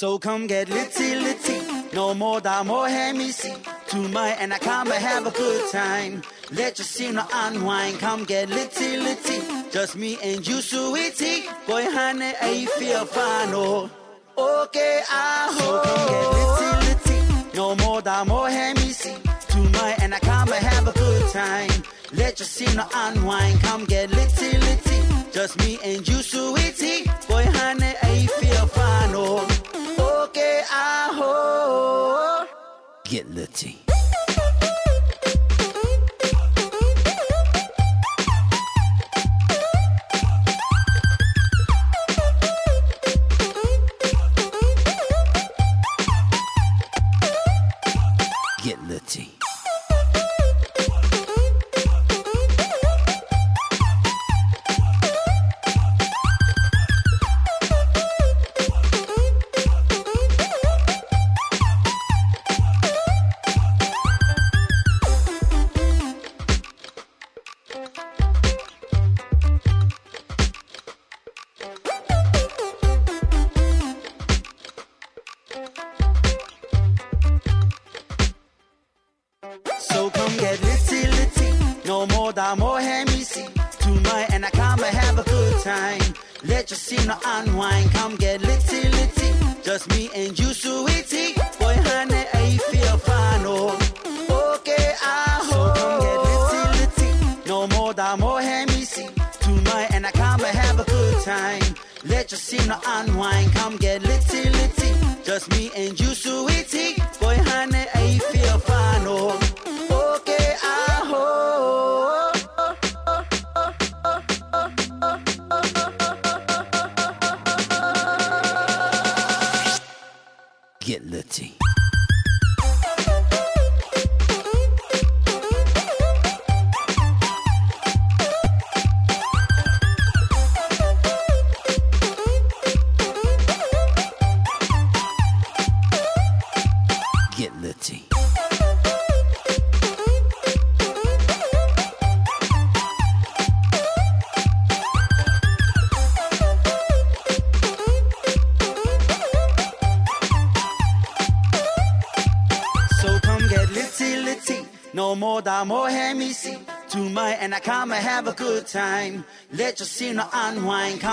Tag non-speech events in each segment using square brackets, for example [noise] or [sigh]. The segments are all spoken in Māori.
So come get litty litty. No more da more hemi-see. To my and I come and have a good time. Let your sinner unwind. Come get litty litty. Just me and you, sweetie. Boy, honey, I feel fine. Oh, okay, I ah, hope. So come get litty litty. No more da more hemi-see. To my and I come and have a good time. Let your sinner unwind. Come get litty litty. Just me and you, sweetie. Boy, honey, I feel fine. Oh que hago. Get Litty.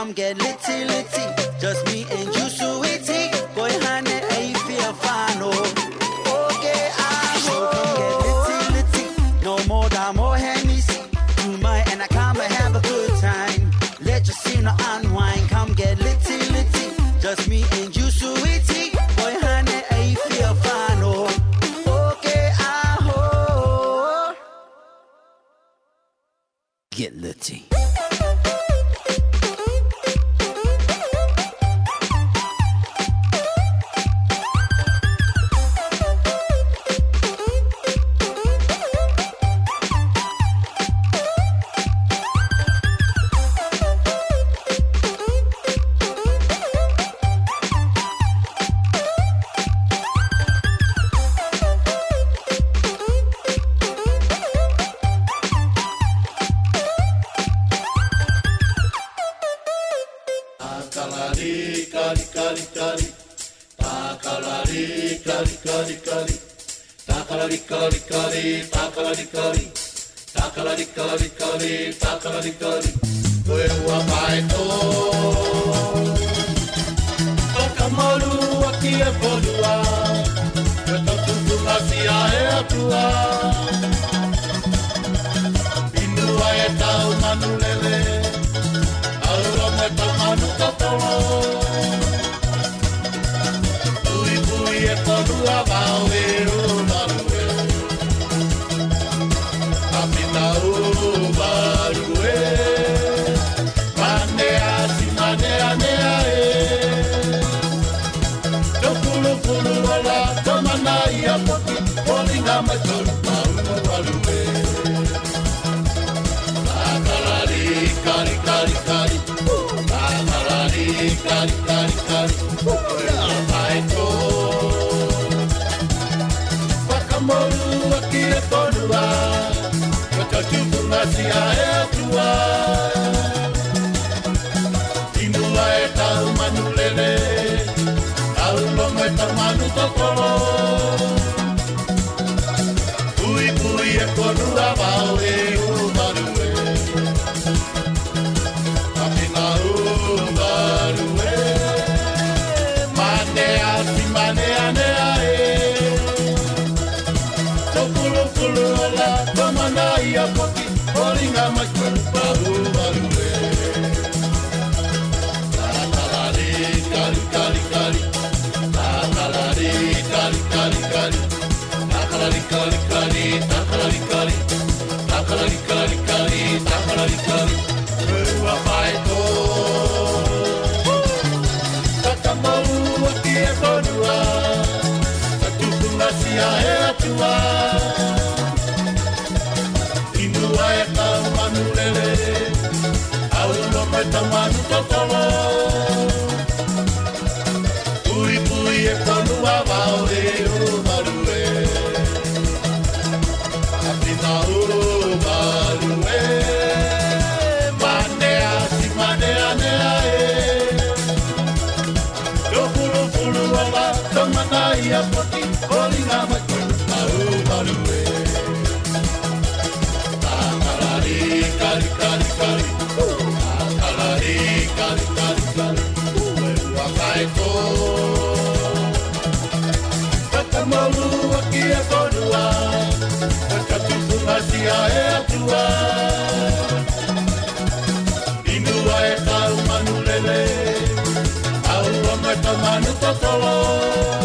come get lit. solo.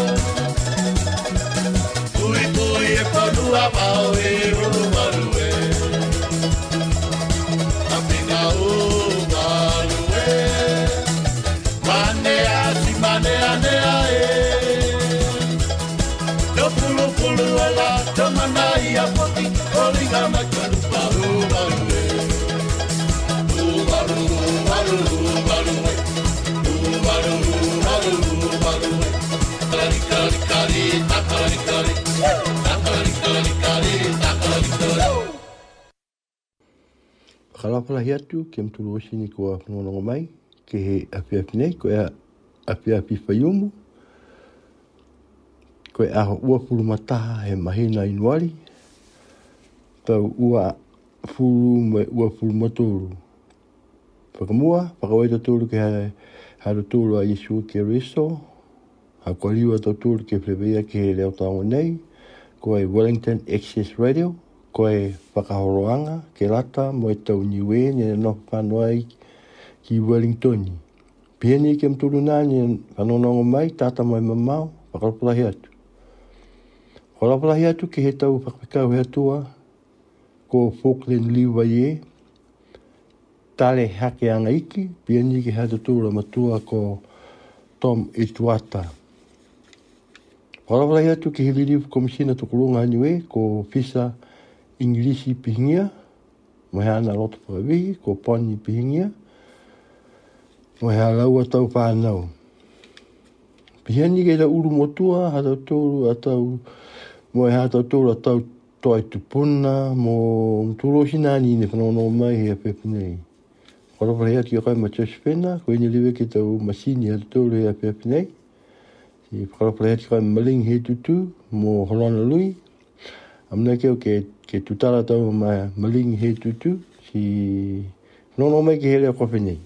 whakapalahi atu, ke mturu osi ko kua whanonongo mai, ke he api api nei, koe a api api whaiumu, koe a ua puru mataha he mahina inuari, tau ua furu me ua furu matoru. Whakamua, whakawaita tūru ke hae, haru tūru a Yesu ke riso, a kwa liwa tau ke plebeia ke he leo tāngu nei, koe Wellington Access Radio, koe e whakahoroanga ke rata mo e tau niwe ni e noho whanua i ki Wellington. Pia ni ke mturu nā ni e whanonongo mai tata mo e mamau whakaroporahi atu. Whakaroporahi atu ke he tau whakapikau he atua ko Falkland liwa ye tale hake anga iki pia ni ke hata tūra matua ko Tom Etuata. Whakaroporahi atu ke he liriu komisina tukurunga anyue ko Fisa Fisa Inglisi pihingia, mo hea na roto pa vihi, ko poni pihingia, mo hea laua tau pānau. Pihia ni gei uru motua, hata tōru a tau, mo hea hata tōru a tau toai tupuna, mo mturo hinani ne whanono mai hea pepinei. Kora pala hea ki akai ma chaspena, koe ni liwe ki tau masini hata tōru hea pepinei. Kora pala hea ki akai maling hea tutu, mo holona lui, Amna ke o okay. ke ke tutara tala tau mai maling he tutu, si nono mai ki hele a kopi nei.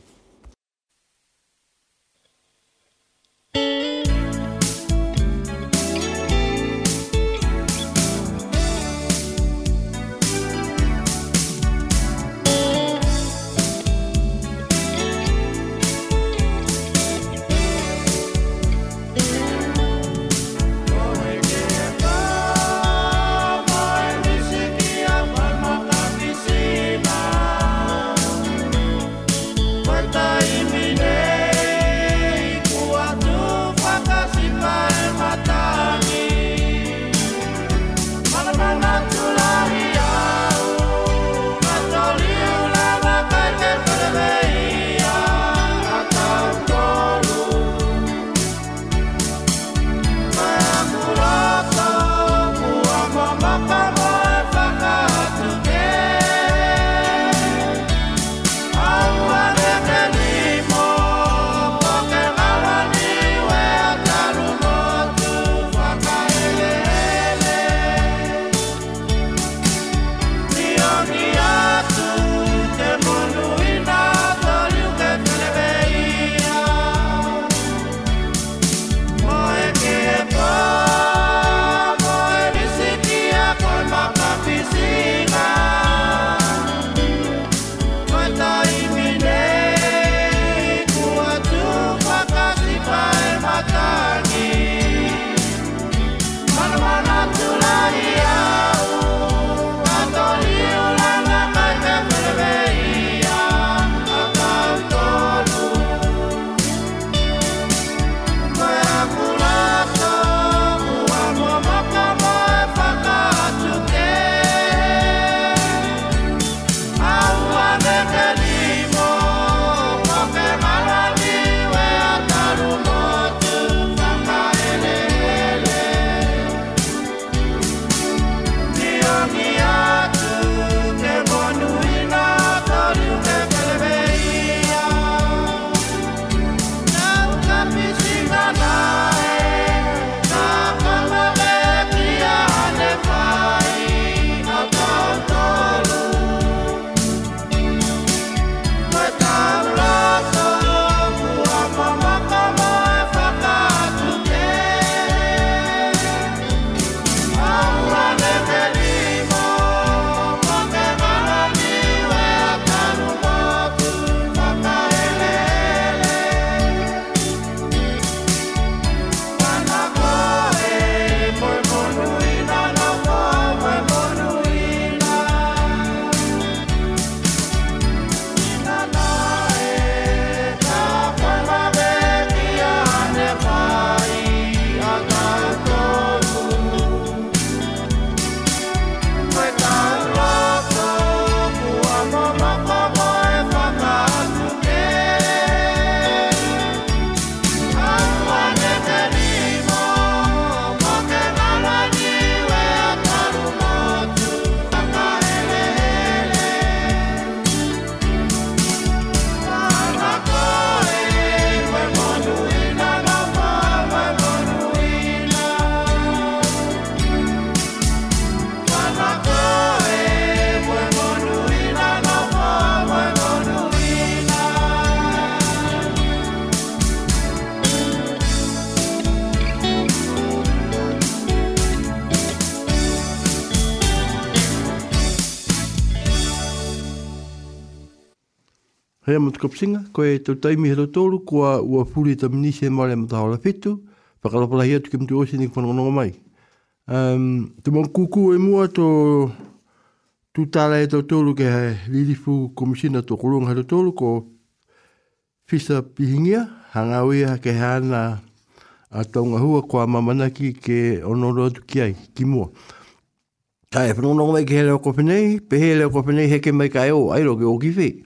mea mo tuka pisinga, koe tau taimi he rotoru, kua ua puri ta minisi e maare ma tahora fitu, whakarapala hia tuke mtu osi ni kwanakono mai. Um, tu mong kuku e mua tō tu tāra e tau tōru ke hei lirifu komisina tō kurunga hei tōru ko Fisa Pihingia, hangawea uia ke hana a taunga hua kua mamanaki ke onoro atu ki ai, ki mua. Tae, whanonongo mai ke hei leo kopenei, pe hei leo kopenei heke mai ka eo, airo ke o kiwhi.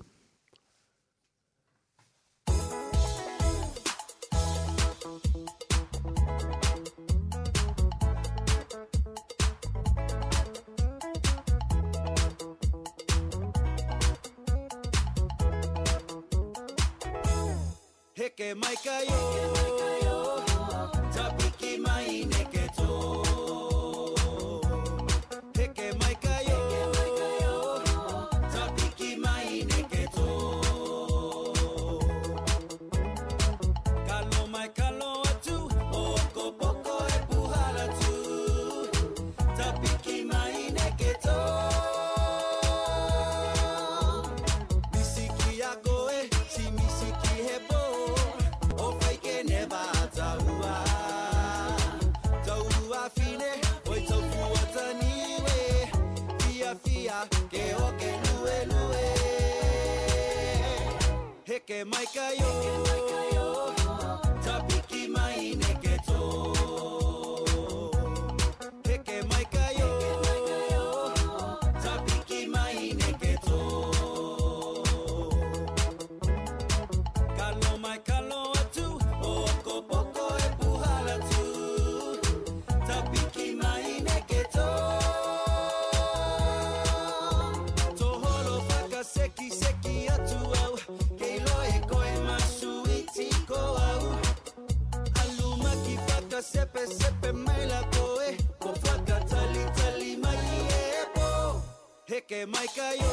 neke mai kayo.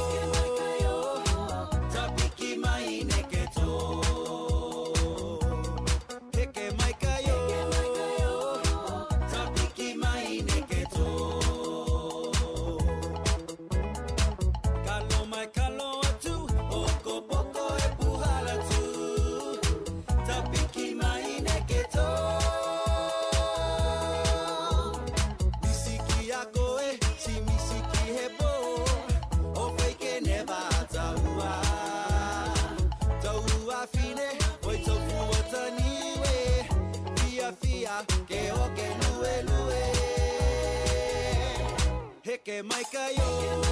Tapiki mai neke. Micah, yo quiero.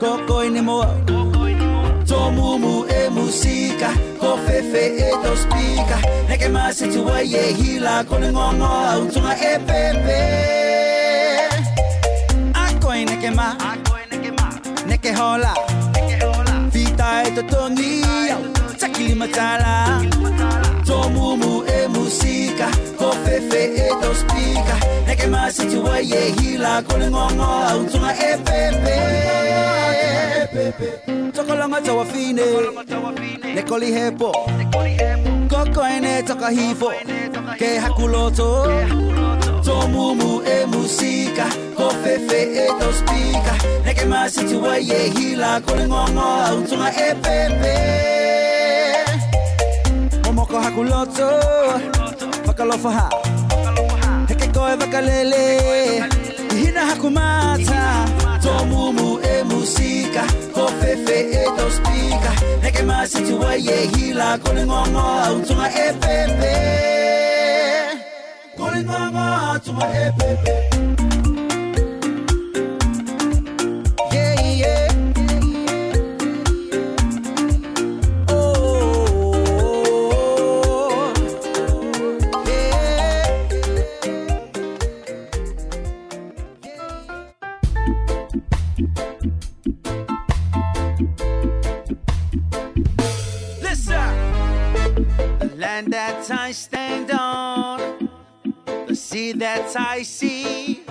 koko inimoa tomumu e musika kofefe e tospika neke ma se masetiwa ye hila kone ngongo autunga e pepe akoi neke ma neke hola vita e to totongi au takili tala, tomumu sika ko fefe e tau spika ne ke masiti wa ye hila ko le ngongo au tunga e pepe Tokolonga tawa fine Ne koli hepo Koko ene toka hifo Ke hakuloto Tō mumu e musika Ko fefe e tau spika Ne ke masiti wa ye hila Ko le ngongo au tunga e pepe Wako hakuloto Wakalofaha Heke koe wakalele Hina hakumata Tomumu e musika Kofefe e tospika Heke masiti wa ye hila Kone ngongo autunga e pepe Kone ngongo autunga e pepe I stand on, the sea that I see.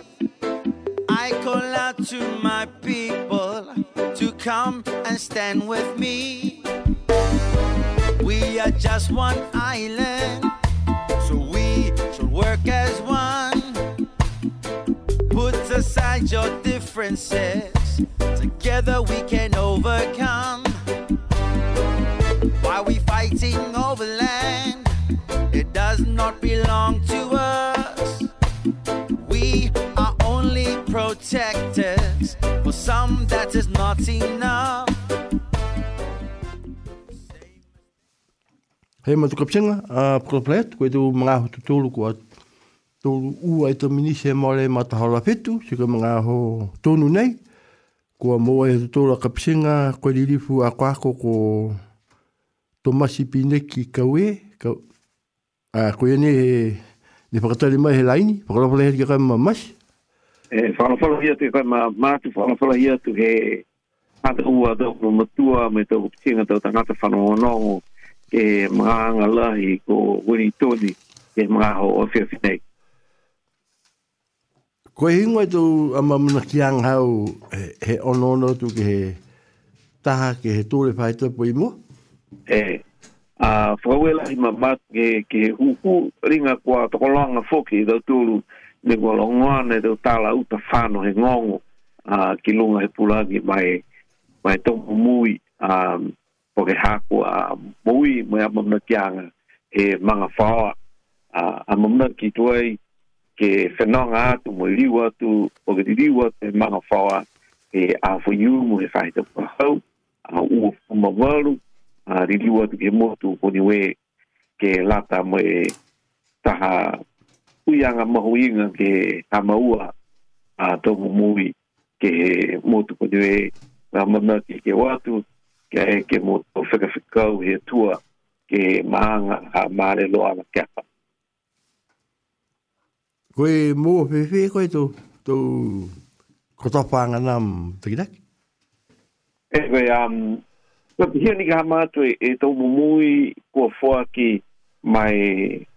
I call out to my people to come and stand with me. We are just one island, so we should work as one. Put aside your differences, together we can overcome. Why we fighting over land? does not belong to us. We are only protectors for some that is not enough. Hei, matu kapchenga, uh, proplet, kwe tu mga hutu tulu kwa tulu ua ito minise mole matahola fitu, sika mga ho tonu nei, kwa mua hutu tulu a kapchenga, kwe lirifu a kwako ko Tomasi Pineki kawe, kawe, a ko ni ni pagata le mai helaini pagala pala hiki kai ma mas e fala fala hia te kai ma ma tu fala tu he hata ua da ko matua me to tinga to ta ngata fala ono e maanga lahi ko wini toni e mga ho o fia finei Ko hei ngoi tu ama muna ki hau he onono tu ke he taha ke he tūle pai tupu imo? a fawela i ma mat ke ke hu hu ringa kwa to kolanga foki da tulu ne kolanga ne do tala uta fano he ngongo a ki lunga he pulagi mai mai to mui a poke haku a mui mai a mamna kianga e manga fawa a a mamna ki tuai ke fenonga tu mo iriu atu o ke diriu atu e manga fawa e a fuyumu e fai te pahau a ua fuma waru a riliwa tu ke motu o ni we ke lata mo e taha uianga mahu inga ke tamaua a tomu mui ke motu o ni we na mana ki ke watu ke e ke motu o whikawhikau he tua ke maanga a maare loa na kiapa. Koe mō whewhe koe tō kotopanga nam tukitaki? Ewe, um, Nā te hiani ka hama e, e tau mumui kua whoa ki mai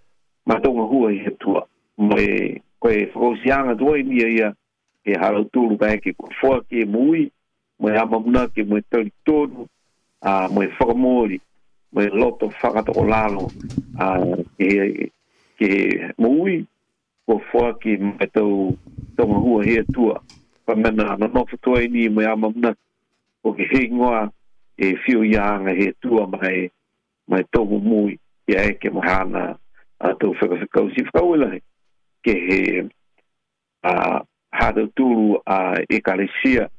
mātonga hua i he tua. Mai koe whakausianga tua i nia ia e harau tūru kai ki kua whoa ki e mui, mai amamuna ki mai tari tōnu, uh, whakamori, mai loto whakatako lalo uh, ke, ke mui kua whoa ki mai tau tonga hua he tua. Pamena anonofa tua i nia mai amamuna o ke hei ngoa e fio yanga he tua mai mai tohu mui e ke mahana a to tau whakawhikau si whakawelahe ke he a do tu a e ekaresia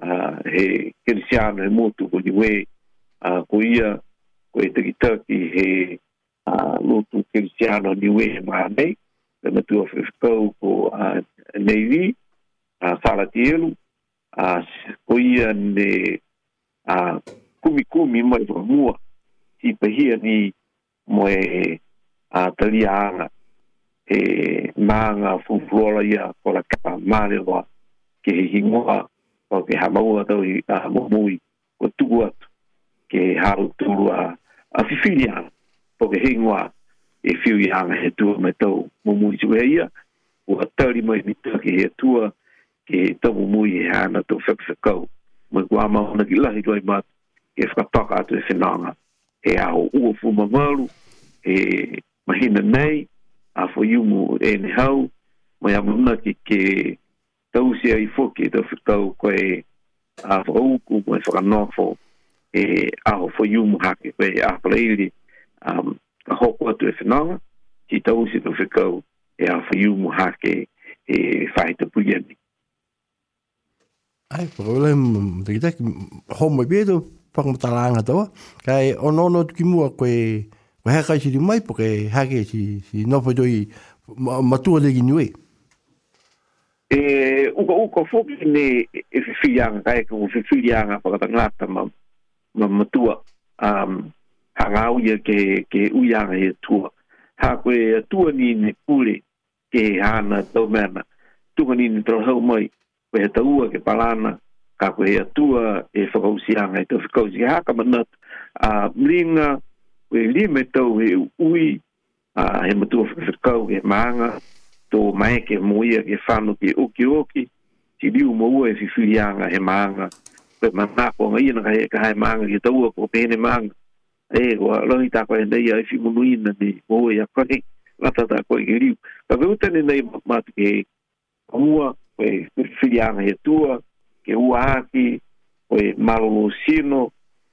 a he kirisiana he motu ko niwe a ko ia ko e tiki tāki he a lotu kirisiana niwe he ma nei te matu a whakawhikau ko a neivi a whalati elu a ko ia ne a kumi kumi mo e mua ti pe ni mo e a taliana e manga fu flora ia ko la ka mare wa ke hi mo o ke ha mau ato i a mo mui ko tu atu ke ha ru tu a a fi fi ana po ke hi mo e fiu i ana he tu me tau mo tu e ia o a tali mai mita ke he tu a ke tau mo mui e ana tau fek mai kua mauna ki lahi tuai mat, e whakapaka atu e whenanga. E aho ua fuma maru, e mahina nei, a whaiumu e ne hau, mai amuna ki ke tausia i fwke, tau whikau koe a whauku, mai whakanofo, e aho whaiumu hake, koe a pleiri, um, ka hoko atu e whenanga, ki tausia tau whikau, e a whaiumu hake, e whaita puyani. Ai, pako wala, mtaki taki, homo i e bieto, pako mtalaanga tawa. Kai, onono tuki mua koe, koe hakai siri mai, ha hake si, si foi doi matua de ginue E, uka uka fuki ne e fifianga, kai e kongu fifianga pakatangata ma, ma matua. Um, hanga ye ke, ke uianga e tua. Ha koe tua ni ne pure ke ana tau mena. Tunga ni ne trohau mai koe he taua ke palana, ka koe he atua e whakausianga e tawhikausi ke haka manat, a mlinga, koe li e tau he ui, a he matua whakau ke maanga, tō mai ke moia ke whanu ke oki oki, ti liu maua e whiwhirianga he maanga, koe manako ngai na kai ka hai maanga ke taua ko pene maanga, e wa lohi tā koe nei a ifi munuina ni moua ya kwa ke, ngata koe ke liu. Ka veutane nei mātuke he, Hua, koe filianga he tua, ke ua aki, koe malolo sino,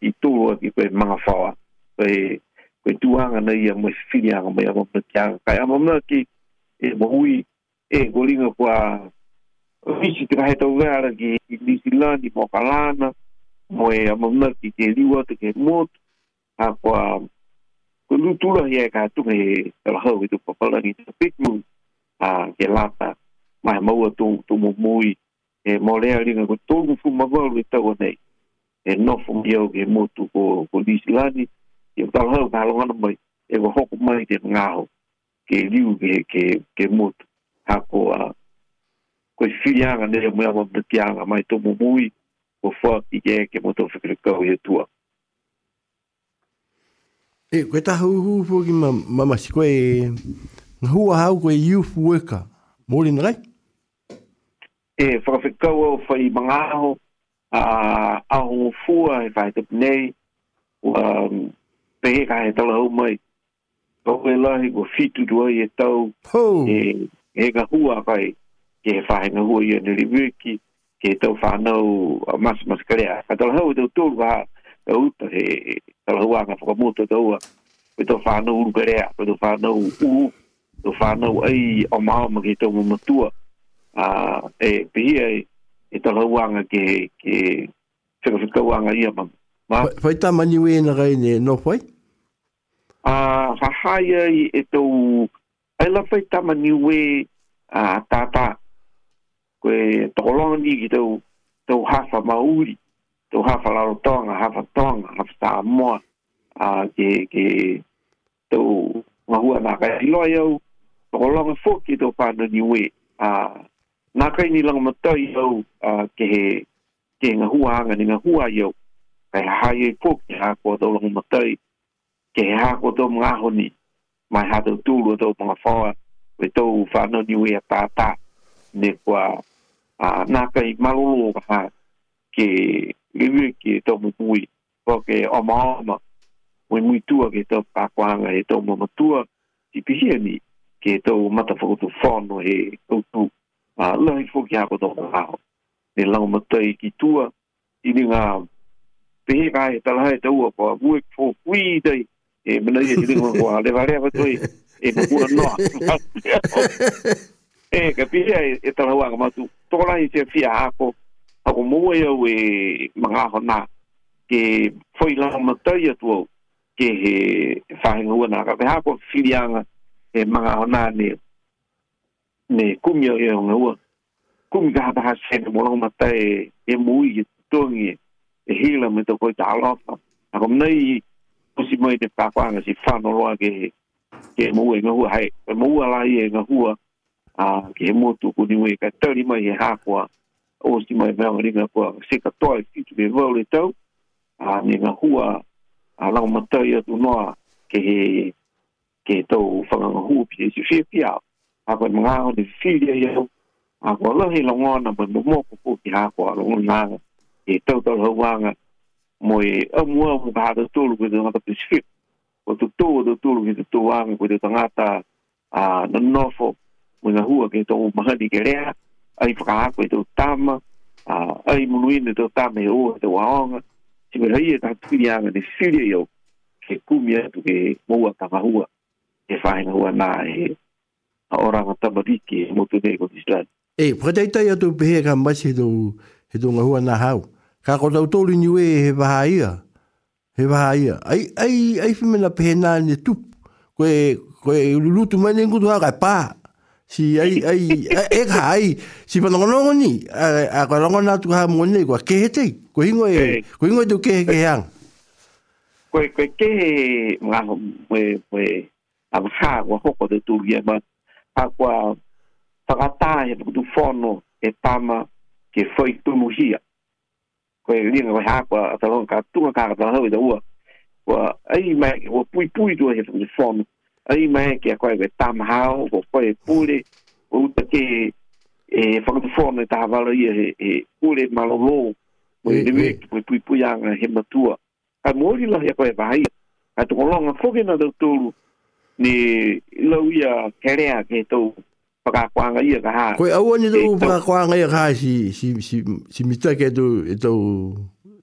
i tūlo aki koe mga whawa. Koe, koe tuanga nei a mwe filianga mai ama mna kianga. Kai ama mna ki, e mahui, e golinga kua visi tika he tau gara ki i Nisilani, mo Kalana, mo e ama mna ki ke liwa te ke motu, a kua ko lutura hi e ka tunga e tala hau i tu papalangi te pitu a ke lata ma ma wa tu tu mo e mo le ari nga to mo fu ma wa le ta e no fu mi o ge mo tu ko ko di e ta ha ta lo ngana mai e wa hoku mai te nga ho ke liu ge ke ke mo tu ha ko a ko si ya nga nei mo ya mo te ya nga mai to mo mo i ko fa i ge ke e to fu kre ka o ye tu E, koe taha uhu uhu ki mamasi, koe ngahua hau koe youth worker, mōrina Right? e whakawhikaua o whai mangaho, a aho o fua e whai tupu nei, o pehe ka he tala haumai, kau e lahi o fitu tua i e tau, e he hua kai, ke he whahe ngā hua i e niriwiki, ke he tau whanau a masu masu karea, ka tala hau e tau tōru ha, ka uta he tala hua ngā whakamoto tau a, pe tau whanau uru karea, pe tau whanau uu, tau whanau ai o maama ke tau mamatua, uh, e pia e, e tala uanga ke, ke whikawhika uanga ia mamu. Ma? Whai tā mani ue na rei ne, no whai? Uh, hahai ai e tau, ai la whai tā mani ue tātā, koe tokolonga ni ki tau, tau hafa mauri, tau hafa laro tonga, hafa tonga, hafa tā moa, uh, ke, ke tau ngahua nā kai hiloa iau, tokolonga fōki tau pāna ni ue, nā kai ni langa matau i ke he ke ngā hua anga ni ngā hua i au kai ha hae e pō ke hako a tau langa matau ke he hako a tau mga honi mai ha tau tūru a tau mga whaua we tau whanau ni ue a tātā ne kua nā kai malolo ha ke iwe ke tau mukui pō ke oma oma we mui tua ke tau pākwanga he tau mamatua ti pihia ni ke tau matafakotu whanau he tau tūku a la i fo ki hako tō kāho. Ne lau matai ki tua, i ni ngā pēkā e talahai tau a pō, mu e kō kui i tai, e mena i ni ngā kua lewa rea patoi, e mu kua noa. [laughs] E ka pēkā e talahua ka matu, tō lai te fia hako, hako mua i au e mga ho nā, ke fōi lau matai atu au, ke he whahenga ua nā, ka pēkā kua filianga e mga ho nā nea ne kumi o eo nga ua. Kumi ka hapaha sene mo rama tae e mui e tuangi e hila me to koi ta alofa. Ako mnei kusi mai te pakoanga si whano roa ke he. Ke e mua e ngahua hai. E mua la i e ngahua ke he motu kuni mui ka tauri mai e hakoa. O si mai mea o ringa kua se ka toa e fitu me vau le tau. A ne ngahua a lau matau i atu noa ke he ke tau whanganga hua pia i e si fia fia ako ni mga ako ni filia yao, ako alohi lang o na mga mga kuku ki ako alohi na ako, e tau tau hawa nga, mo e amu amu ka hata tulu kwa tanga ta Pacific, o tu tu o tu tulu kwa tu wang kwa tanga ta na nofo, mo na hua kwa tanga mahani ke rea, ai paka ako e tau tama, ai muluine tau tama e ua te waonga, si me rei e ta tuli anga ni filia yao, ke kumia tu ke mua ta mahua, ke whahinga hua nā e, a oranga tamariki e motu nei ko tisrani. E, ya atu pehe ka mbasi he he tu ngahua na hau. Ka ko tau tōri niwe he waha ia. He waha ia. Ai, ai, ai whimena pehe nā ne tu. ko e, koe lulutu mai nengu tu haka e pā. Si ai, ai, e ka ai, si panongonongo ni, a, a kwa tu ha kaha mwone, kwa kehe tei, ko hingo e, kwa hingo e tu kehe kehe ang. Koe, koe kehe, mga, koe, koe, a waha, wa hoko de tūri e mātu, a kwa whakata he putu whono e tama ke whoi tumu hia. Ko e koe hakoa a talon ka tunga kaka tala hau i ua. Ko ai mai ke kua pui pui tua he putu whono. Ai mai ke a koe koe tama hao, ko koe e pule, ko uta ke e whakatu whono e taha wala ia he e pule malo lō. Ko e lewe ke koe pui pui anga he matua. Ka mori lahi a koe vahaia. Ka tukolonga fokena tau tōru. ni lâu giờ ya kerea ke tu paka kwanga ia ka ha ko au ni tu quang cái gì ha si si si si mita ke tu eto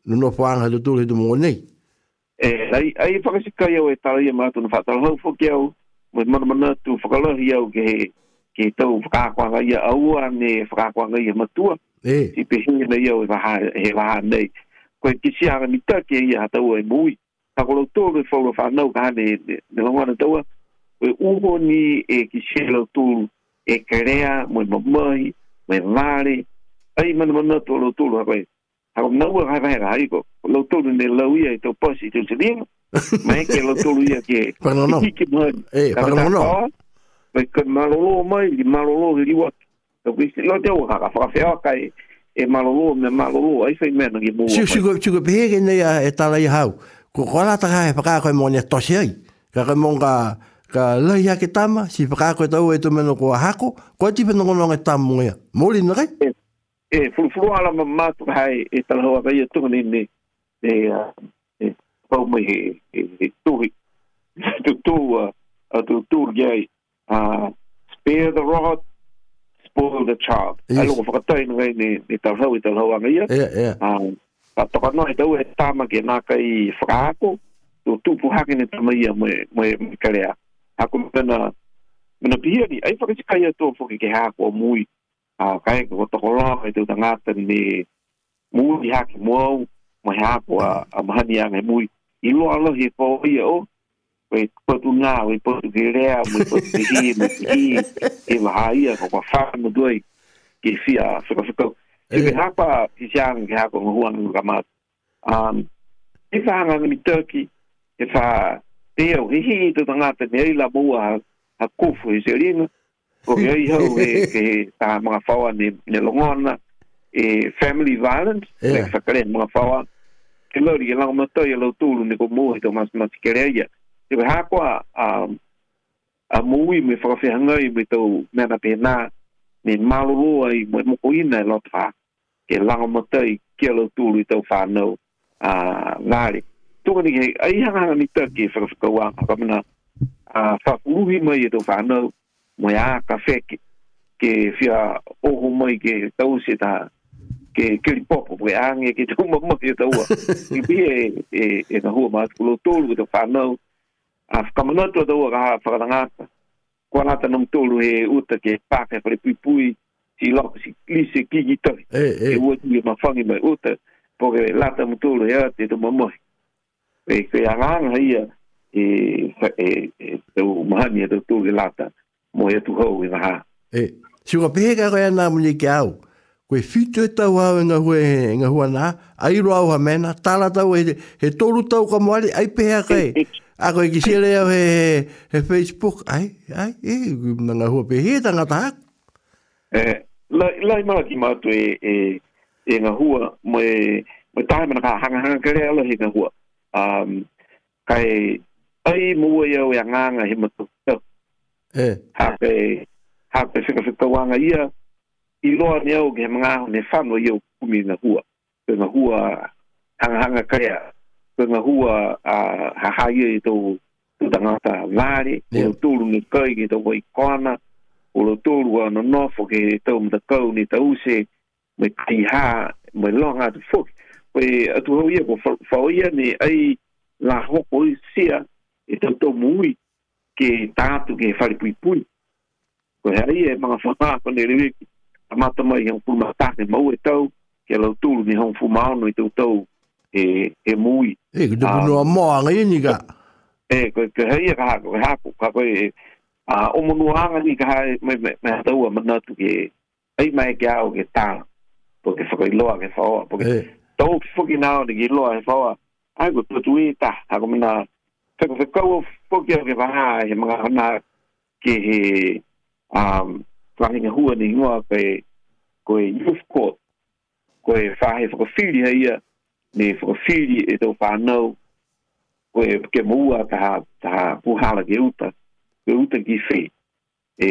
no no fanga tu tu tu mo nei e ai ai paka si kai yêu ta ia ma tu no fa tal ho fo ke o mo mo mo tu faka lo ia o ke ke tu paka kwanga ia au ani paka kwanga ia matua e i pe hi nei yêu va ha he va ha này ko kia si mít mita cái gì ta o e mui ta có lo tu fo lo fa no ka ne ne lo ngana tu e uho ni e ki shelo tūru e kerea, mo e mamai, mo e vare, ai mana tolo tō lo tūru hakoe. Hako mnaua hai vahe ra haiko, lo tūru ne lau ia i tō pasi tū sirima, ma e ke lo tūru ia ke hiki [laughs] mwani. E, pangamono. Ma e kai malolo mai, li malolo hiri waki. Tau kisi, lo te au haka, whakawhiawa kai e malolo me malolo, ai fai mea nangi mua. Siu, siu, siu, siu, pehege nei e tala i hau. Ko kua rata kai, pakaa koe mwane tosiai. Kaka mwane ka lai ake tama, si whaka koe tau e tumeno kua hako, koe tipe nongo nonga tamu ngea. Mori nore? E, e, e fulfuru ala ma mātu hai e tala hoa kai atunga ni me pau mai e tuhi. [laughs] Tu tu, tu tu giai, spare the rod, spoil the child. Ai loko whakatai nore ni e tala hoa e tala hoa kai atunga. Ka toka noa e tau e tama ke nā kai whaka tu tu puhake ni tamaia mai kareaka hako mena mena pia ni ai faka sikai ato foki ke hako o mui a kai ko to kola ai te tangata ni mui hako mo ma hako a a mahani ange mui i lo alo he po i o we po tu na we po tu gele a we po tu hi me hi e ma hai a ko fa mo doi ke fia foka foka e me hako i jang ke hako mo huan ngama um e fa ngani turkey e fa Eo, i hi i te tangata me ei la mua a kufu i serina, o i ei hau e ke ta mga fawa ne longona, e family violence, e whakare mga fawa, ke lori e lau matoi e lau ni ne ko mua i tō mas mas kereia. Ewe hakoa a mui me whakawhihangai me tau mena pēnā, me maloroa i mwe mokoina e lotwha, ke lau matoi ke lau tūru i tau whānau a ngāre tunga ni hei, ai hanga hanga ni tāke e whakawhakaua, haka mana whakuruhi mai e tō whānau, mai a ka whēke, ke whia oho mai ke tau se tā, ke kiri popo, mai ānge ke tau mamma ke tau a, [laughs] ki bia e e ka e hua mātuku lo tōru e tō whānau, a whakamanatua tau a kaha whakarangata, kua nata nam tōru e uta ke pāke pare pipui, si lako si lise kiki tari, e eh, eh. ua tui e mawhangi mai uta, po ke lata mtōru e ate tō mamma e ke anga hai e e e o mahani e tu ke lata mo e tu ho e ha e si o pega ga ga na mo ni ke au ko e fitu e tau au nga hu nga hu ana ai ro au mena tala tau e e tolu tau ka mo ai ai pe ke a ko e kisere au e e facebook ai ai e nga hu pe he ta nga ta e lai lai ma ki ma tu e e, e nga hu mo e mo ta mena ka hanga hanga ke ala he nga hu um kai ai mua ia o e yang anga he mo eh ha pe ha pe se se to wanga ia i lo ne o ge mga ne fa no ia ku na hua pe na hua hang hanga kaya pe na hua a ha ha ia i to tanga ta vari o tu lu ni kai ge to koi kona o lo tu lu no no fo ge to mo ta kau ni ta use me ti ha me longa to fuck pe atu ho ia ko faoia ni ai la ho ko sia e tau tau mui ke tātu ke whare pui pui. Ko he ai e mga whanā ko ne rewe ki a mata mai hong pūma tāne mau e tau ke lau tūru ni hong pūma ano i tau tau e, e mui. E, ko te punua ah. moa ngai ni ka? E, ko he ai e kaha ko he hako ka koe e a o monu hanga ni kaha e mai me tau a manatu ke ai mai ke au ke tāna po ke whakailoa que foi, porque tau ki fuki nao ni ki loa he whaua, ai ku tutu i ta, ha ku mina, whaku whi kau o fuki au ke whaha he mga hana ke he um, whahinga hua ni ngua pe koe youth court, koe whahe whakawhiri ha ia, ni whakawhiri e tau whanau, koe ke mua ta ha, ta ha puhala ke uta, ke uta ki whi, e,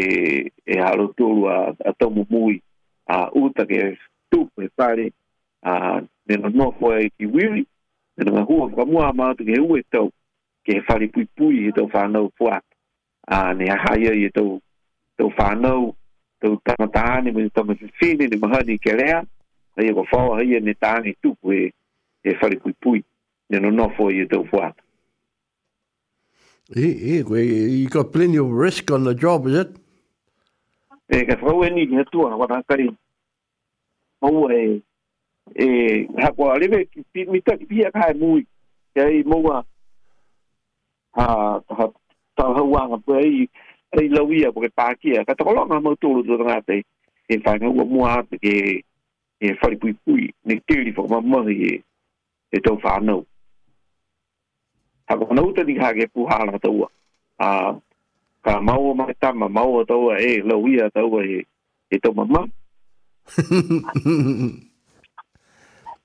e haro tolu a, a tomu mui, a uta ke tupu he whare, a uh, me na no fo e ki wiri me na hu ka mu ama te ke u eto ke fari pui pui e to fa no fo a ne ha ye e to to fa to ta ni me to me fi ni ni ma ha ni ke le a ye go fo ha ye ni ta ni tu ku e e fari pui pui me na no fo e to fuat. a He, he, you got plenty of risk on the job, is it? E, ka whau e ni, ni hatua, wana kari. Mau e, e ha ko leve mi ta pi ka hai mui ke i mo wa ha ha ta ha wa ma pe i ai la wi a ko pa ki a ka to lo ma mo to lu do na te e fa ngo mo a te ke e fa pui pui ne e, e te li fo ma mo ri e to fa no ha ko no te di ha ke pu ha la to wa a ka ma o ma ta ma ma to wa e la wi a to wa e e to ma ma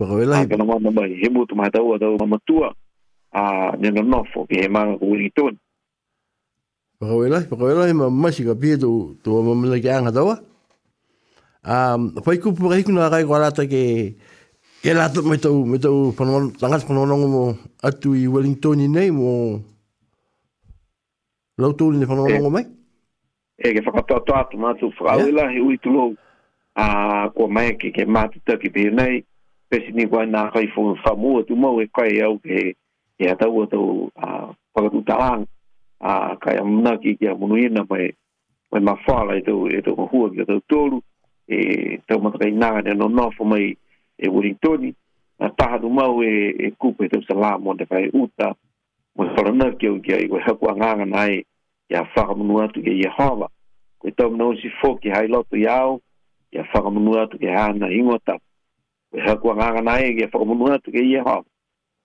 Whakawelai. Ake nama nama i he mutu mai tau atau mamatua a nena nofo ki he manga ku wiri tōni. Whakawelai, whakawelai, ma masi ka pia tō mama mamila ki anga taua. Whai kupu ka hiku kai kua rata ke ke rata mai tau, mai tau tangas panonongo mo atu i Wellington i nei mo lau tūli ni panonongo eh. mai? E ke whakatoa tō atu mātu whakawelai hui tūlou a kua mai ke ke mātu tāki nei pesi ni kwa na kai fo fa mu tu mo e kai au ke e ata wo to a pa tu ta a kai am na ki ya mu na mai mai ma fa la to e to hu ki to to e to ma kai na na no no fo mai e wo ni to ni a ta ha du mo e e ku pe to sala mo de kai uta mo fa la na ki o ki ai wo ha kwa nga na ai ya fa mu nu atu ke ya ha ko to no si fo ki hai lo to ya o ya fa mu nu atu ke ha na ingo ta e ha kua ngā ngā e ke whakamunua tu ke ia hau.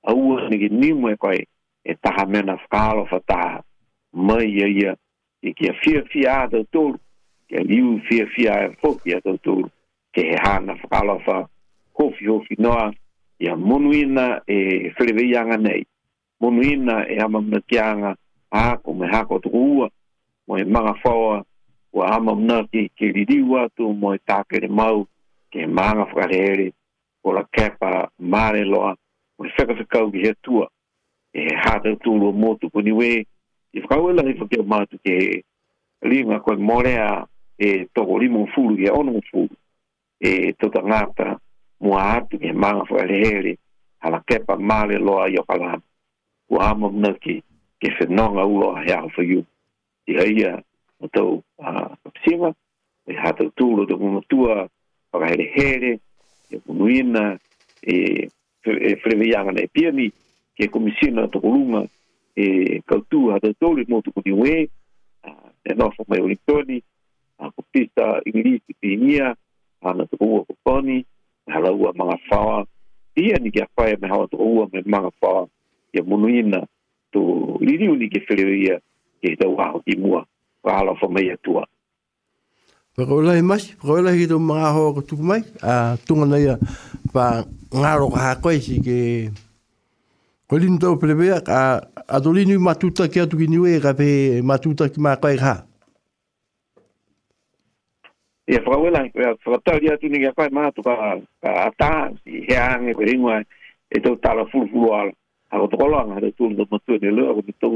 A ua ni ke nimu e koe e taha mena whakalo whataha mai ia ia i e ke a fia fia a tau tōru, ke liu fia fia a whoki a tau tōru, ke he hana whakalo wha hofi hofi noa i monuina e whereweianga nei. Monuina e ama mna kianga a me hako tuku ua, mo e manga whaua ua ama mna ke, ke ririu atu mo e tākere mau ke manga whakarehere o la kepa mare loa o le whaka whakau ki tua e he hata tūlu o motu ko ni we i whakau e lahi whakia mātu ke he lima koe morea e toko limo fulu ki ono fulu e tota ngāta mua atu ki hea manga whakai lehele a la kepa mare loa i o kalama ku amo mna ki ke whenonga ulo a hea hawha yu i haia o tau a pisima e hata tūlu o tūlu o tūlu o tūlu o tūlu e kunuina e e freveyanga e pieni ke komisina to kulunga e kautu hata tori mo to kuniwe e no fo mai ulitoni a kupista inglisi pinia ana to coponi kuponi hala ua manga fawa e ni kia fae me hawa to ua me manga fawa ke munuina to liriuni ke freveya e hita uaho ki mua kwa hala fo mai atua Pero la imas, pero la hito mga ho ko tu mai, a tunga na pa ngaro ka ko si ke ko lin to plebe a a do linu matuta ke tu ginu e ka pe matuta ki ma ka ha. E pa wala ke tu ni ka pa ma tu ka a ta si he an e ko e to ta la fulu A ko to ko lang tu ndo matu ne lo a ko to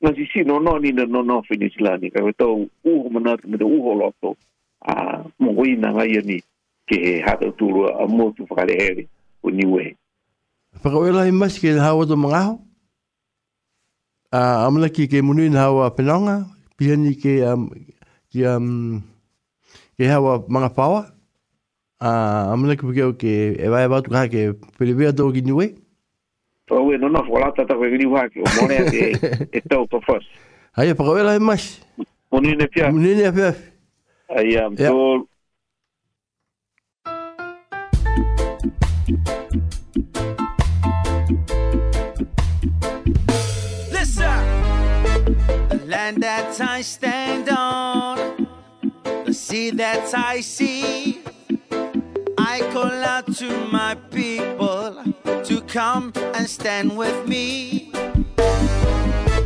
Nasi si no ni no no finish la ni ka to u mo de me u ho to a mongoi na ngai ni ke he hata tūrua a motu whakare here o niwe. Whaka oela i masi ke hawa to mangaho? A amla ki ke munui na hawa penonga, pihani ke um, ki, um, ke hawa mga pawa. A amla ki pukeo ke e wae watu kaha ke pelewea tō ki niwe? Tō we no no, wala tata kwe gini wake, o morea ke [laughs] e tau pa fos. Hai, whaka oela i masi. Munui ne pia. Munui ne pia. Munui ne pia. I am yep. Listen, the land that I stand on, the sea that I see. I call out to my people to come and stand with me.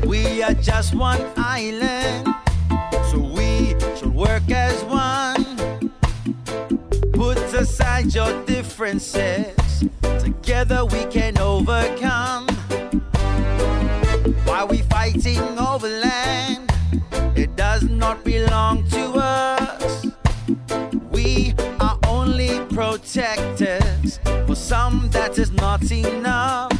We are just one island your differences. Together we can overcome. Why we fighting over land? It does not belong to us. We are only protectors for some that is not enough.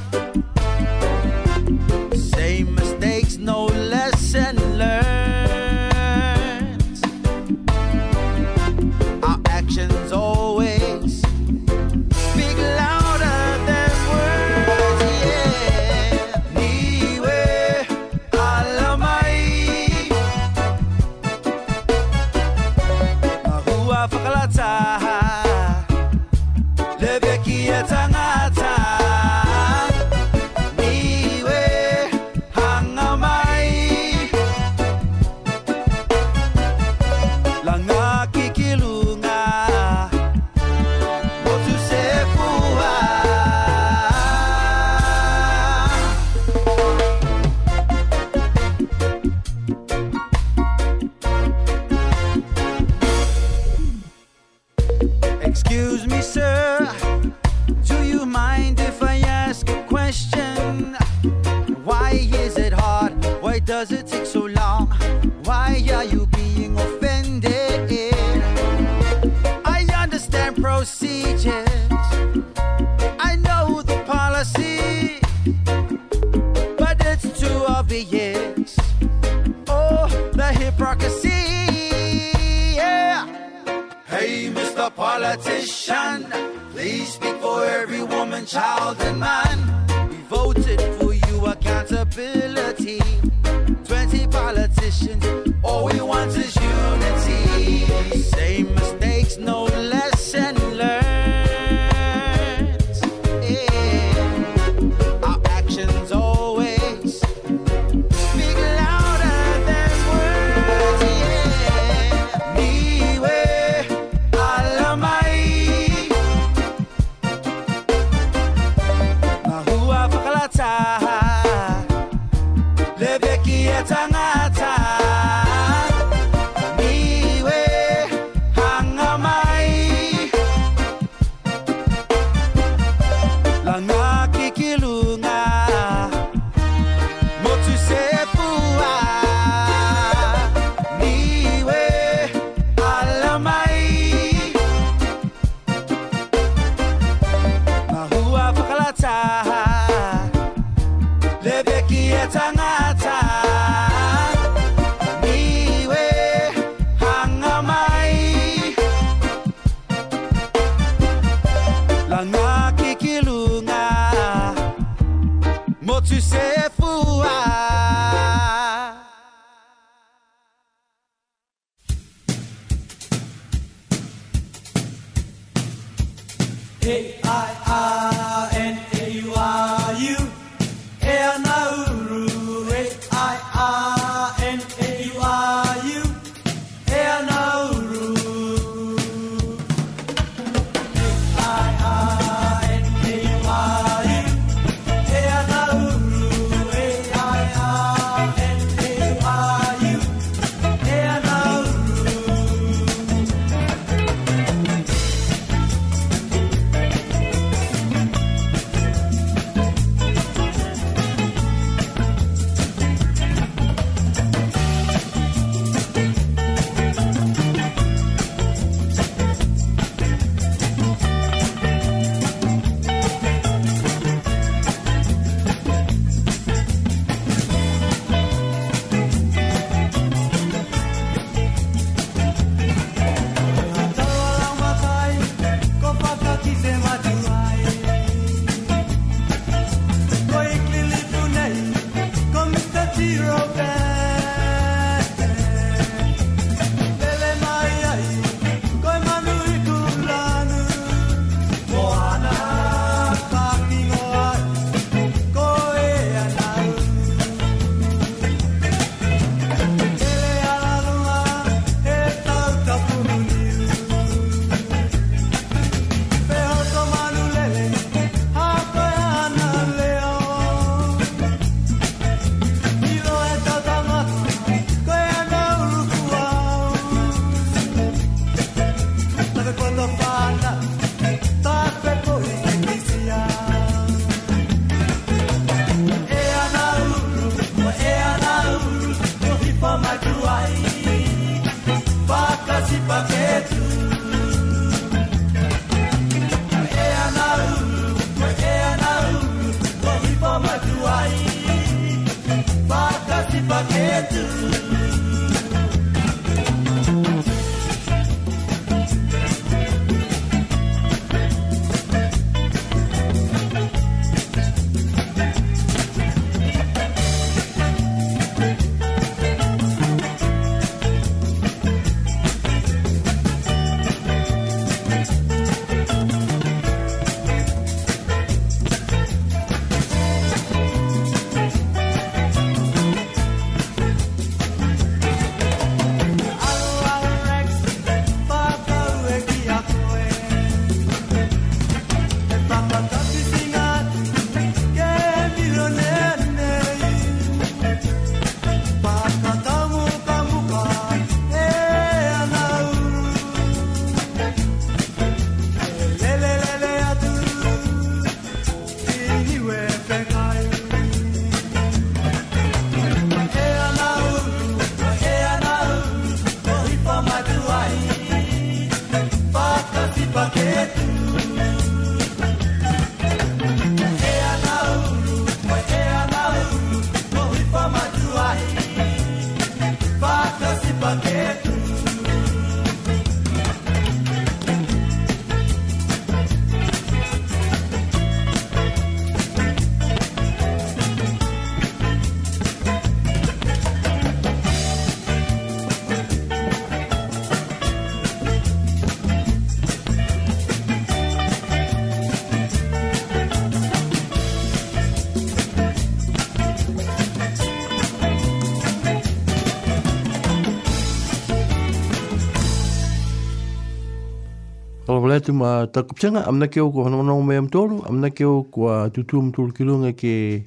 mai atu ma takupitanga, amna keo kua hanamanao mai am tolu, amna keo kua tutu am tolu kilunga ke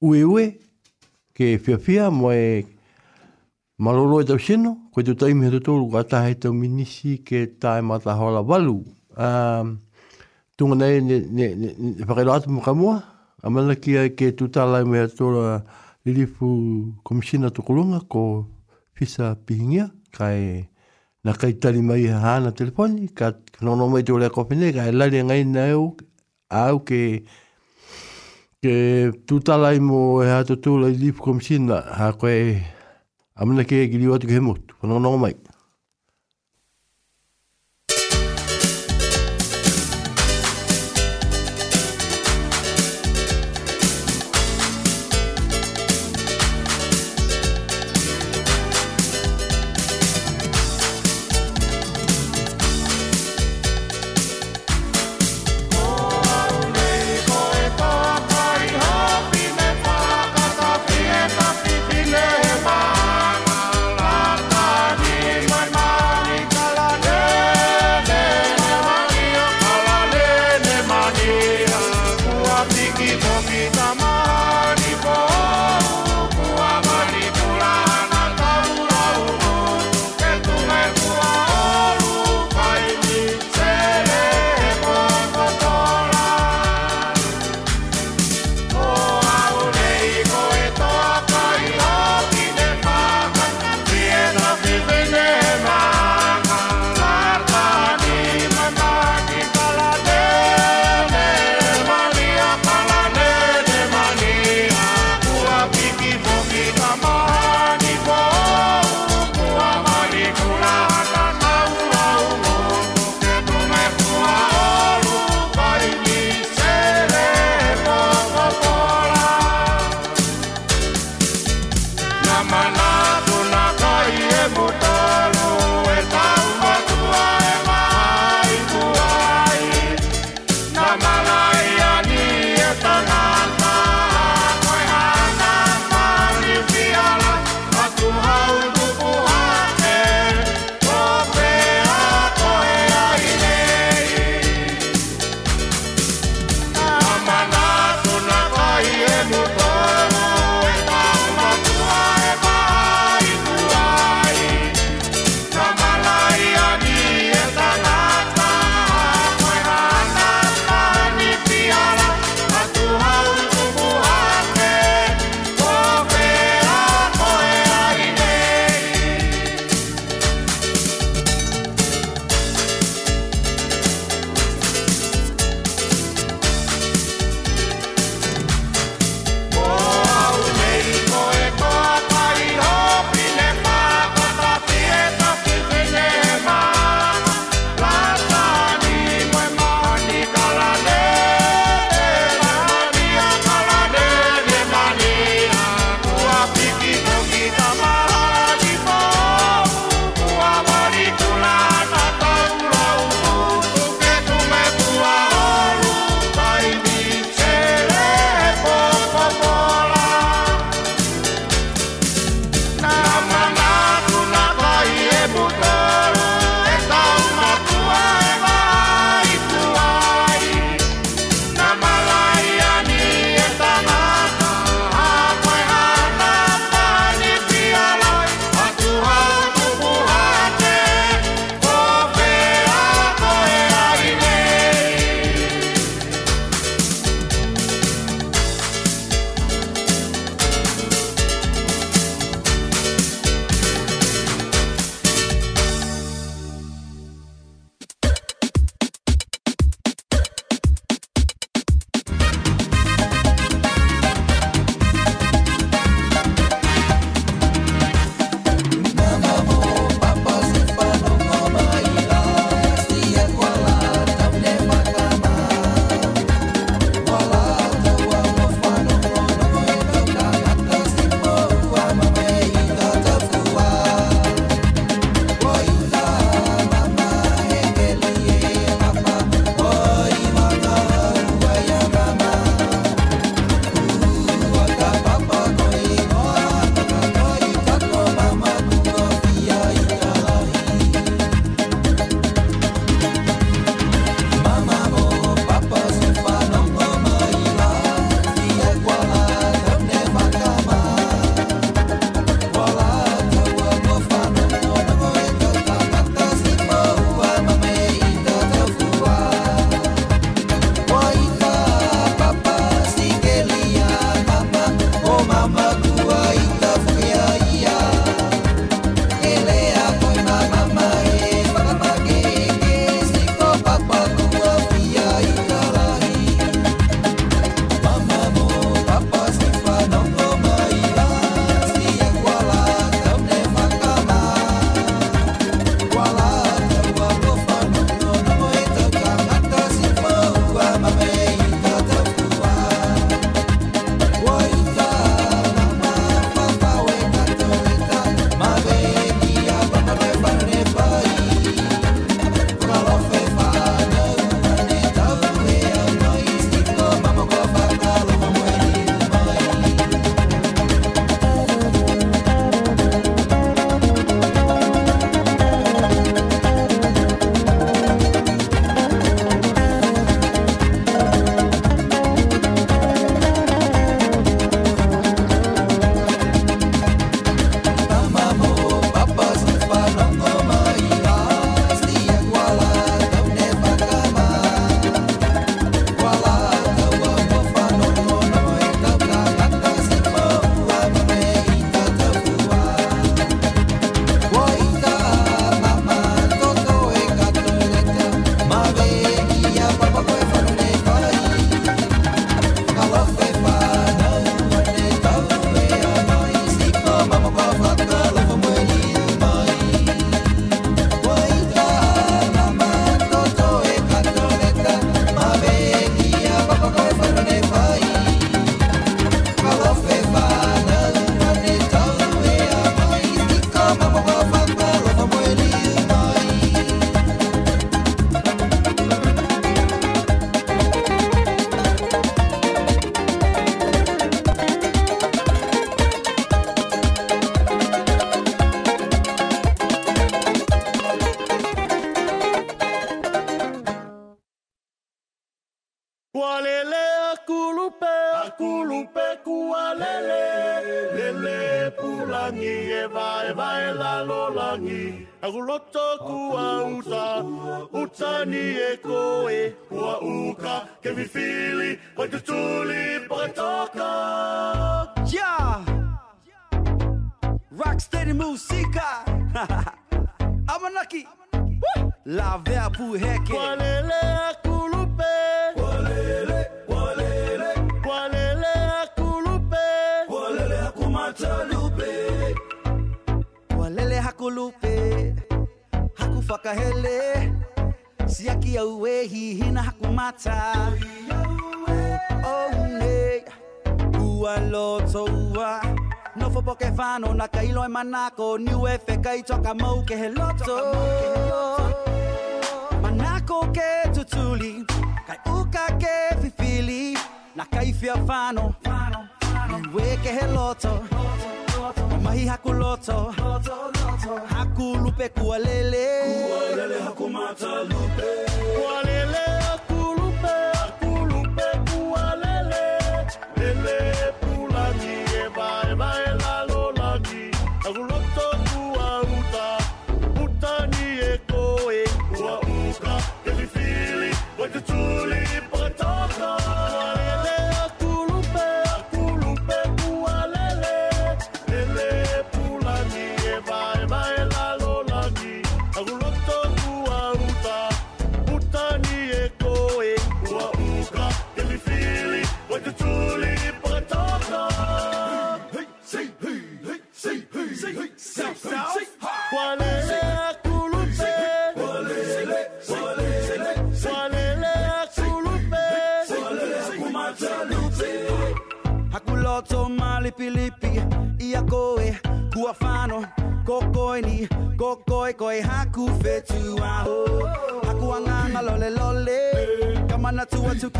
ue ue, ke fia fia, moe maloro e tau seno, koe tu taimi hatu tolu, kua tahe tau minisi ke tae mata hola walu. Um, tunga nei, ne, ne, ne, ne, ne whakailo atu mo ke tu talai mai atu tolu lilifu komisina tukulunga ko fisa pihingia, kai na kai tari mai ha telefoni ka no no mai tole ko pene ka la le ngai na au au ke ke tuta lai mo e ha to tu lai lip kom sin na ha ko e ke giliwa tu ke mo no no mai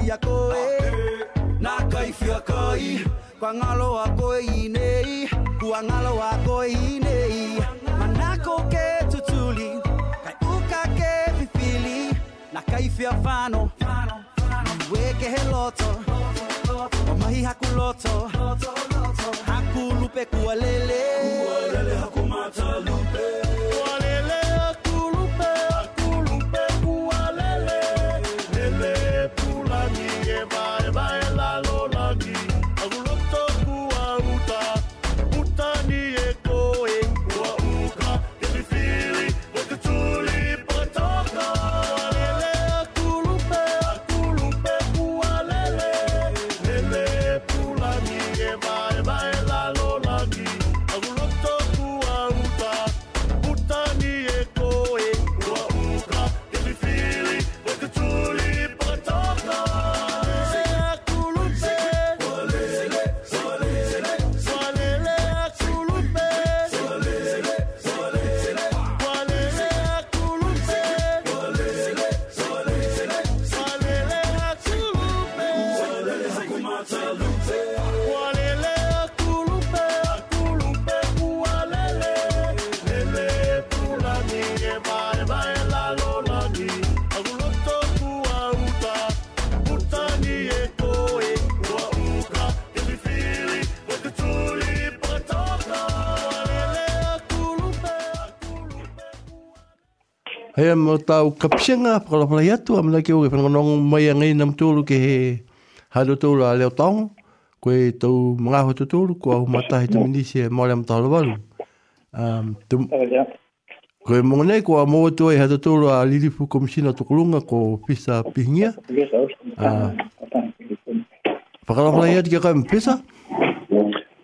yakoe na kaifia kai kwa ngalo wako nei, kwa ngalo wako inei manako ke tutuli kai uka ke fifili na kaifia fano mo tau ka pshinga la ya tu amna ke ore ke no ngong mai ngai nam tu lu ke ha lu tu la le tong ko e tu mga ho tu tu lu ko ma ta he tu ni se oh, mo le mo ta lu um tu ko mo ne ko mo tu e ha tu tu li li fu kom shi na tu lu nga ko pisa pinga ah. pa la ya ti ka pisa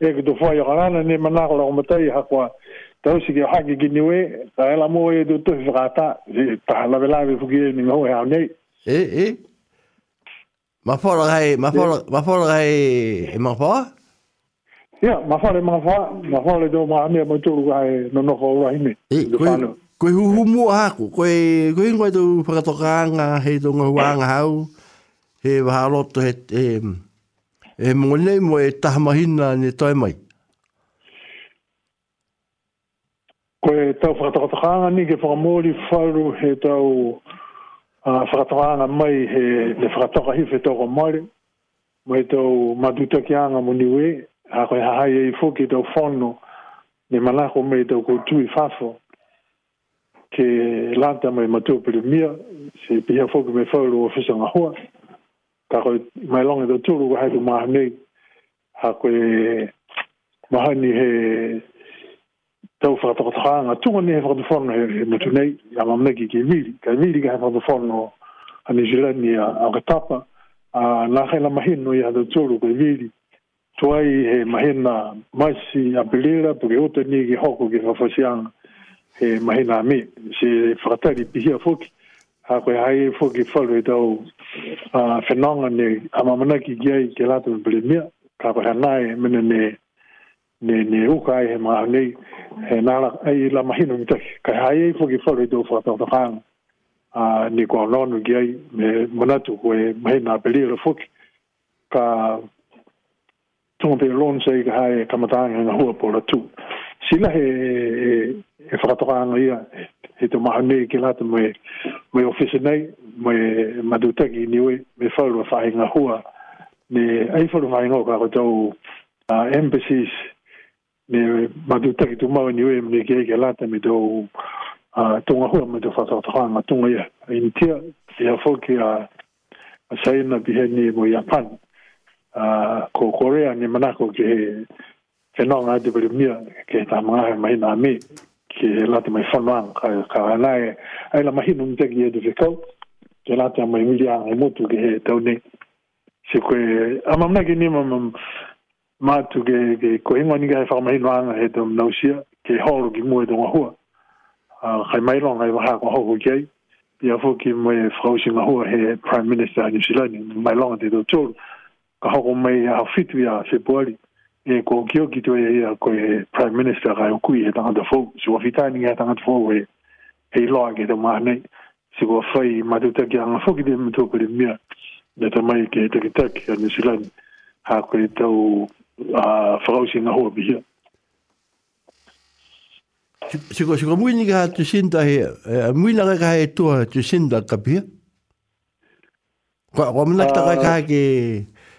e ki tu fai o kanana ni manako la kumatai hakoa tau si ki haki ki niwe ta e la mo e tu tu fukata e ta la vela vi fukire ni ngau e aonei e e ma fora hai ma fora e. ma hai e ma fora ya ma fora e ma fora ma fora do ma ame mo tu ruga e no no kou rahi me e, e koe koe huhu mu haku koe koe ngoe tu fakatokanga hei tu ngohuanga hau he wa lotu he em e mōnei mo e tahamahina ni tai mai? Ko e tau whakatakotakanga ni ke whakamori whāru he tau uh, mai he le whakataka hi whetau ka maare. Mo e tau madutakianga mō niwe, a koe hahai e i fōki tau whono ne manako mei tau koutu i whafo ke lanta mai matua pere mia, se pia fōki me whāru o whesanga hoa ka koe mai longa te tūru ko haitu maha nei ha koe maha he tau whakatakotakaanga tunga ni he whakatuforno he mutu nei a ma meki ki miri ka miri ka he whakatuforno a ni jirani a katapa a nā mahin no ya hata tūru ko miri ai he mahena maisi a pelera puke ote ni ki hoko ki whafasianga he mahena a me se whakatari a foki ha koe hae foki whalwe tau a ah, fenonga ne ama mana ki ye ke la tu mia ka ba na e ne ne ne u kai he ma ne e na la ai la ma hinu mitak ka ai e fo ki fo le do fo ta ni ko no no ye me mana koe ko e ma na beli le ka tu pe lon se ka ai ka ma ta nga tu sila he e fratoka ano ia he to mahane ki lata me me ofisi nei me maduta ki niwe me folo a whahe ngā hua ne eifuru whahe ngā kā kutau uh, embassies ne maduta ki tu mau niwe me ke eike lata me to uh, tunga hua me to fratoka ngā tunga ia in tia e a fōki a a saina bihe ni mo Japan a ko Korea ni manako ki he e no nga di bri ke ta ma ha mai na mi ke la te mai fono ka ka na e ai la mahi nun te ki e di fe kau ke la te mai mili an e motu ke te tau se ko e a ma ke ni ma ma tu ke ke ko ingo ni ka e fa mai no an e tom na ke hor ki mu e tonga a ka mai lo nga e waha ko hoko ke ai i a fo ki mo frau si ma hua he prime minister a New Zealand mai longa te tau tōru ka hoko mai a fitu ya se poali e ko kio ki to e ko e prime minister ga ku e ta da fo si wa fita ni ta ta fo e e lo ga de ma ne si wa fa i ma tu ta ga na fo ki de mu to ko de mi de ta mai ke te e, ki ta ki ni si lan ha ko e to a fo si na ho bi Si ko si ko mui ni ga tu sinta he mui na ga he tu tu sinta ka bi Ko ko mna ta ga ka ki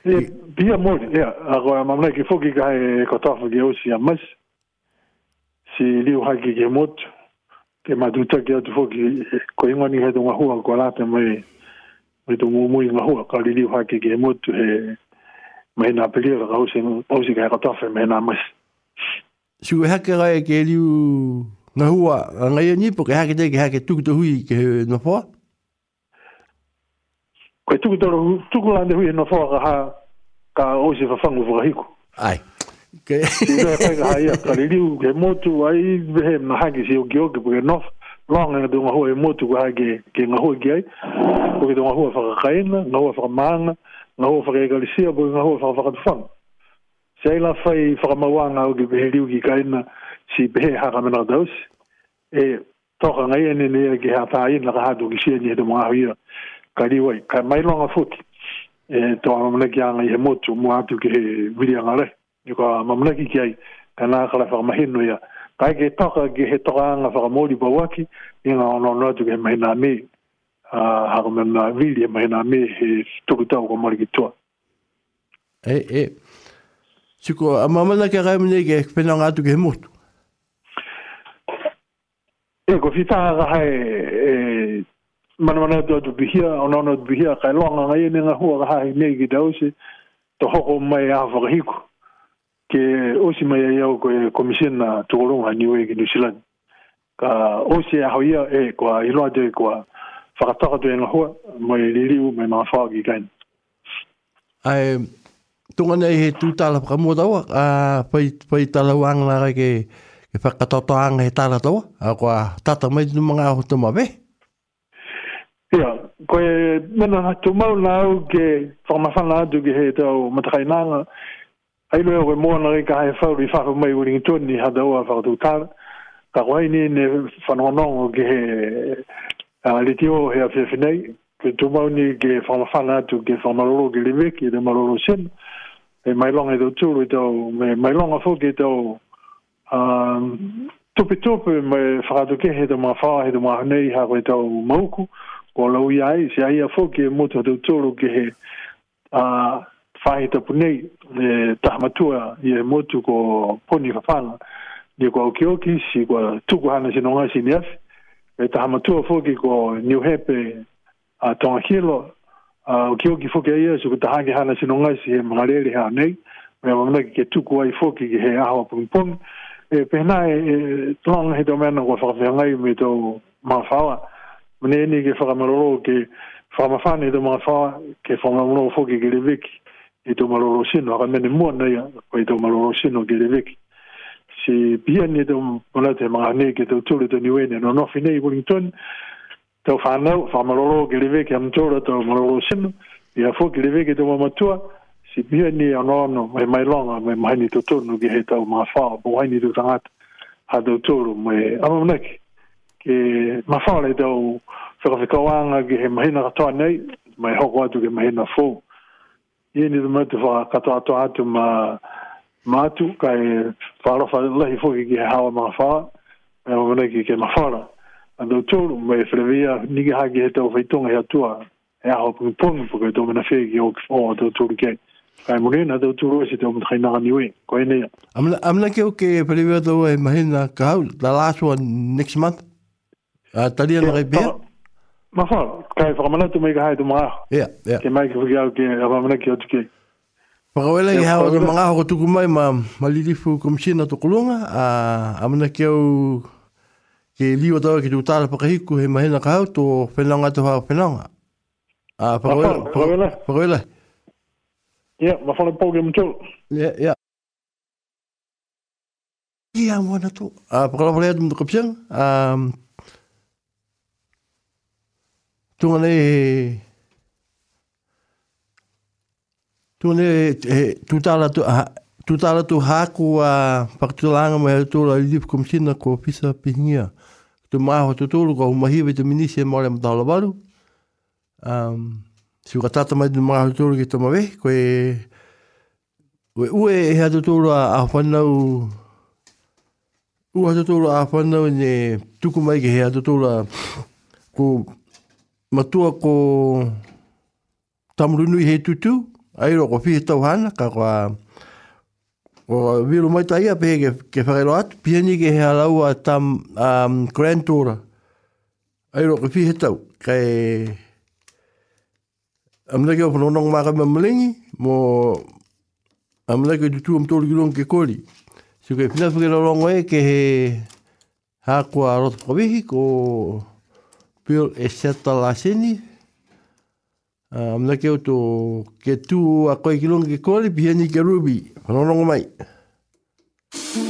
E bia mori, ea, agora mamre ki fuki ka e kotofu ki osi a mas, si liu haki ki motu, ke maduta ki atu fuki, ko ingo ni hedu ngā hua, ko alate mai, mai tu ngu mui ngā hua, ka li liu haki ki motu, he, mai nā pelira ka osi, osi ka e kotofu, mai nā mas. Si u hake rai e ke liu ngā hua, ngai e ke hake te, ke hake tukutuhui, ke nopoa? Ha, koe tuku tolo tuku la ne hui no fo ka ha ka o se fa fangu fo hiku ai ke ke ka ka ha ya ka liu ke mo tu ai be he ma ha ki se o ki o ki ke no long ne do ma ho e mo tu ka ha ke ke ma ho ki ai ko ke do ma ho fa ka kaina no ho fa ma na no ho fa ke ka li se o ma ho fa fa ka fa se ai la fa i fa ma wa na o ki be he liu ki kaina si be ha ka na dos e toka ngai ene ne ke ha ta ai na ka ha do ki se ni do ma ha kari wai, ka mai longa foti, e tō amamana ki anga i he motu, mua atu ki he wiri anga re, i ka amamana ki ki ai, ka nā kala whakamahinu ia, ka ke toka ki he toka anga whakamori pa waki, i ngā ono ono atu ki he mahina me, a hako me mga wiri e mahina me he tuku tau ka mori ki tua. E, e, siko amamana ki a kai mene ki he atu ki motu? E, ko fitaha ka e, mana mana to to be here on on to be here kai longa ngai ni nga huwa ha ni gi da usi to ho ko mai a fa hi ko ke usi mai ya ko commission na to ro ha ni we gi ni silan ka usi a ho e ko i lo de ko fa ka to de nga huwa mai li li mai ma fa gi kan ai to ngane he tu ta la ka mo da wa a pai pai ta la wang na ke ke fa ka to to ang ta la to a ko ta ta mai ni nga ho to ma be Ia, koe mena na tō mau nā au ke whakamawhana atu ki he tau matakai nānga. Ai loe koe mōna re ka hae whau ri whaka mai uri ngi tōni ha tau whakatū tāra. Ka koe ni ne whanonongo ki he liti o hea whiawhinei. Koe tō mau ni ke whakamawhana atu ke whakamaloro ki liwe ki te maloro sen. E mai longa e tau tūru i tau, mai longa fōki i tau tupi tupi mai whakatū ke he tau mga whā, he tau mga hanei ha koe tau mauku. Ia, ko lau i ai, se ai a fōke mōtu hatu tōru ke he a whahe tapu nei e tahamatua i e mōtu ko poni whawhana ni ko au kioki si ko tuku hana si nonga si ni afi e tahamatua fōke ko New Hepe a tonga hilo a au kioki fōke ia si ko tahake hana si nonga si e mngareli hao nei me mamana ki ke tuku ai fōke ke he ahawa pung pung e pehna e, e tlonga he tō mena ko whakawhiangai me tō mawhawa e mene ni ke whakamaroro ke whamawhane i tō mga whā, ke whamaroro whoki ke leweki i tō maroro sino, aka mene mua nei ko i tō maroro sino ke leweki. Si pia ni tō mula te mga hane ke tō tūle tō niwene, no nofi nei i Wellington, tō whanau, whamaroro ke leweki am tōra tō maroro sino, i a whoki leweki tō mamatua, si pia ni anono, mai mai longa, mai mai ni tō tūnu ki he tō mga whā, mai ni tō tangata, ha tō tūru, mai amamneki ke mafale do fera fe kawanga ge he mahina katoa nei mai hoko atu ge mahina fo ye ni zuma te fa katoa to atu ma matu ka e faro fa la hi fo ge ha wa mafa e o ne ki ke mafala ando tolu me frevia ni ge ha ge to fe tonga ya tua e a hopu pon po ke to mena fe ge o fo to tolu ke ka mo ne na to tolu se to mo na ni we ko ne amna amna ke o ke frevia to e mahina ka la last one next month A ah, tali ala kai pia? Ma whan, kai whakamana tu mai ka hai tu mga aho. Ia, Ke mai ki whiki au ki a whamana ki otu ki. Whakawela ki hao tu mga aho tuku mai ma malilifu na tu kulunga. A ah, amana ke au ke liwa tawa ke tu tala pa pakahiku he mahena ka hao tu whenanga tu hao whenanga. A ah, whakawela. Whakawela. Whakawela. Ya, ma whanak pau ke mchol. Ya, ya. Ya, mwana tu. A pakalawalea tu mtukapsiang. A pakalawalea tu mtukapsiang tunga ne tunga ne eh, tutala tu ah, tutala tu haku a partulanga me tu la lip kom sina ko pisa pinia tu ma ho tu tu ko ma hiwe tu minisi e mole mta balu si ka tata mai tu ma e ho tu ki tama ve ko e we e ha tu tu a fanau u ha tu a fanau ne tu ku mai ke ha tu matua ko tamurunui hei tutu, airo ko pihi tau hana, ka kwa ko viru mai tai pehe ke, ke whakailo atu, pihi ke hea lau a tam um, Grand Tour, airo ko pihi tau, kai amnake o panonong maka me malengi, mo amnake tutu am tolu kilong ke koli, si kai e pina whakailo rongo e ke he hakua rotu kawihi Ko pil e seta la seni. Uh, ah, amna ke uto ke tu a koe ki longa ke kore pihani ke rubi. Panorongo mai. Panorongo mai.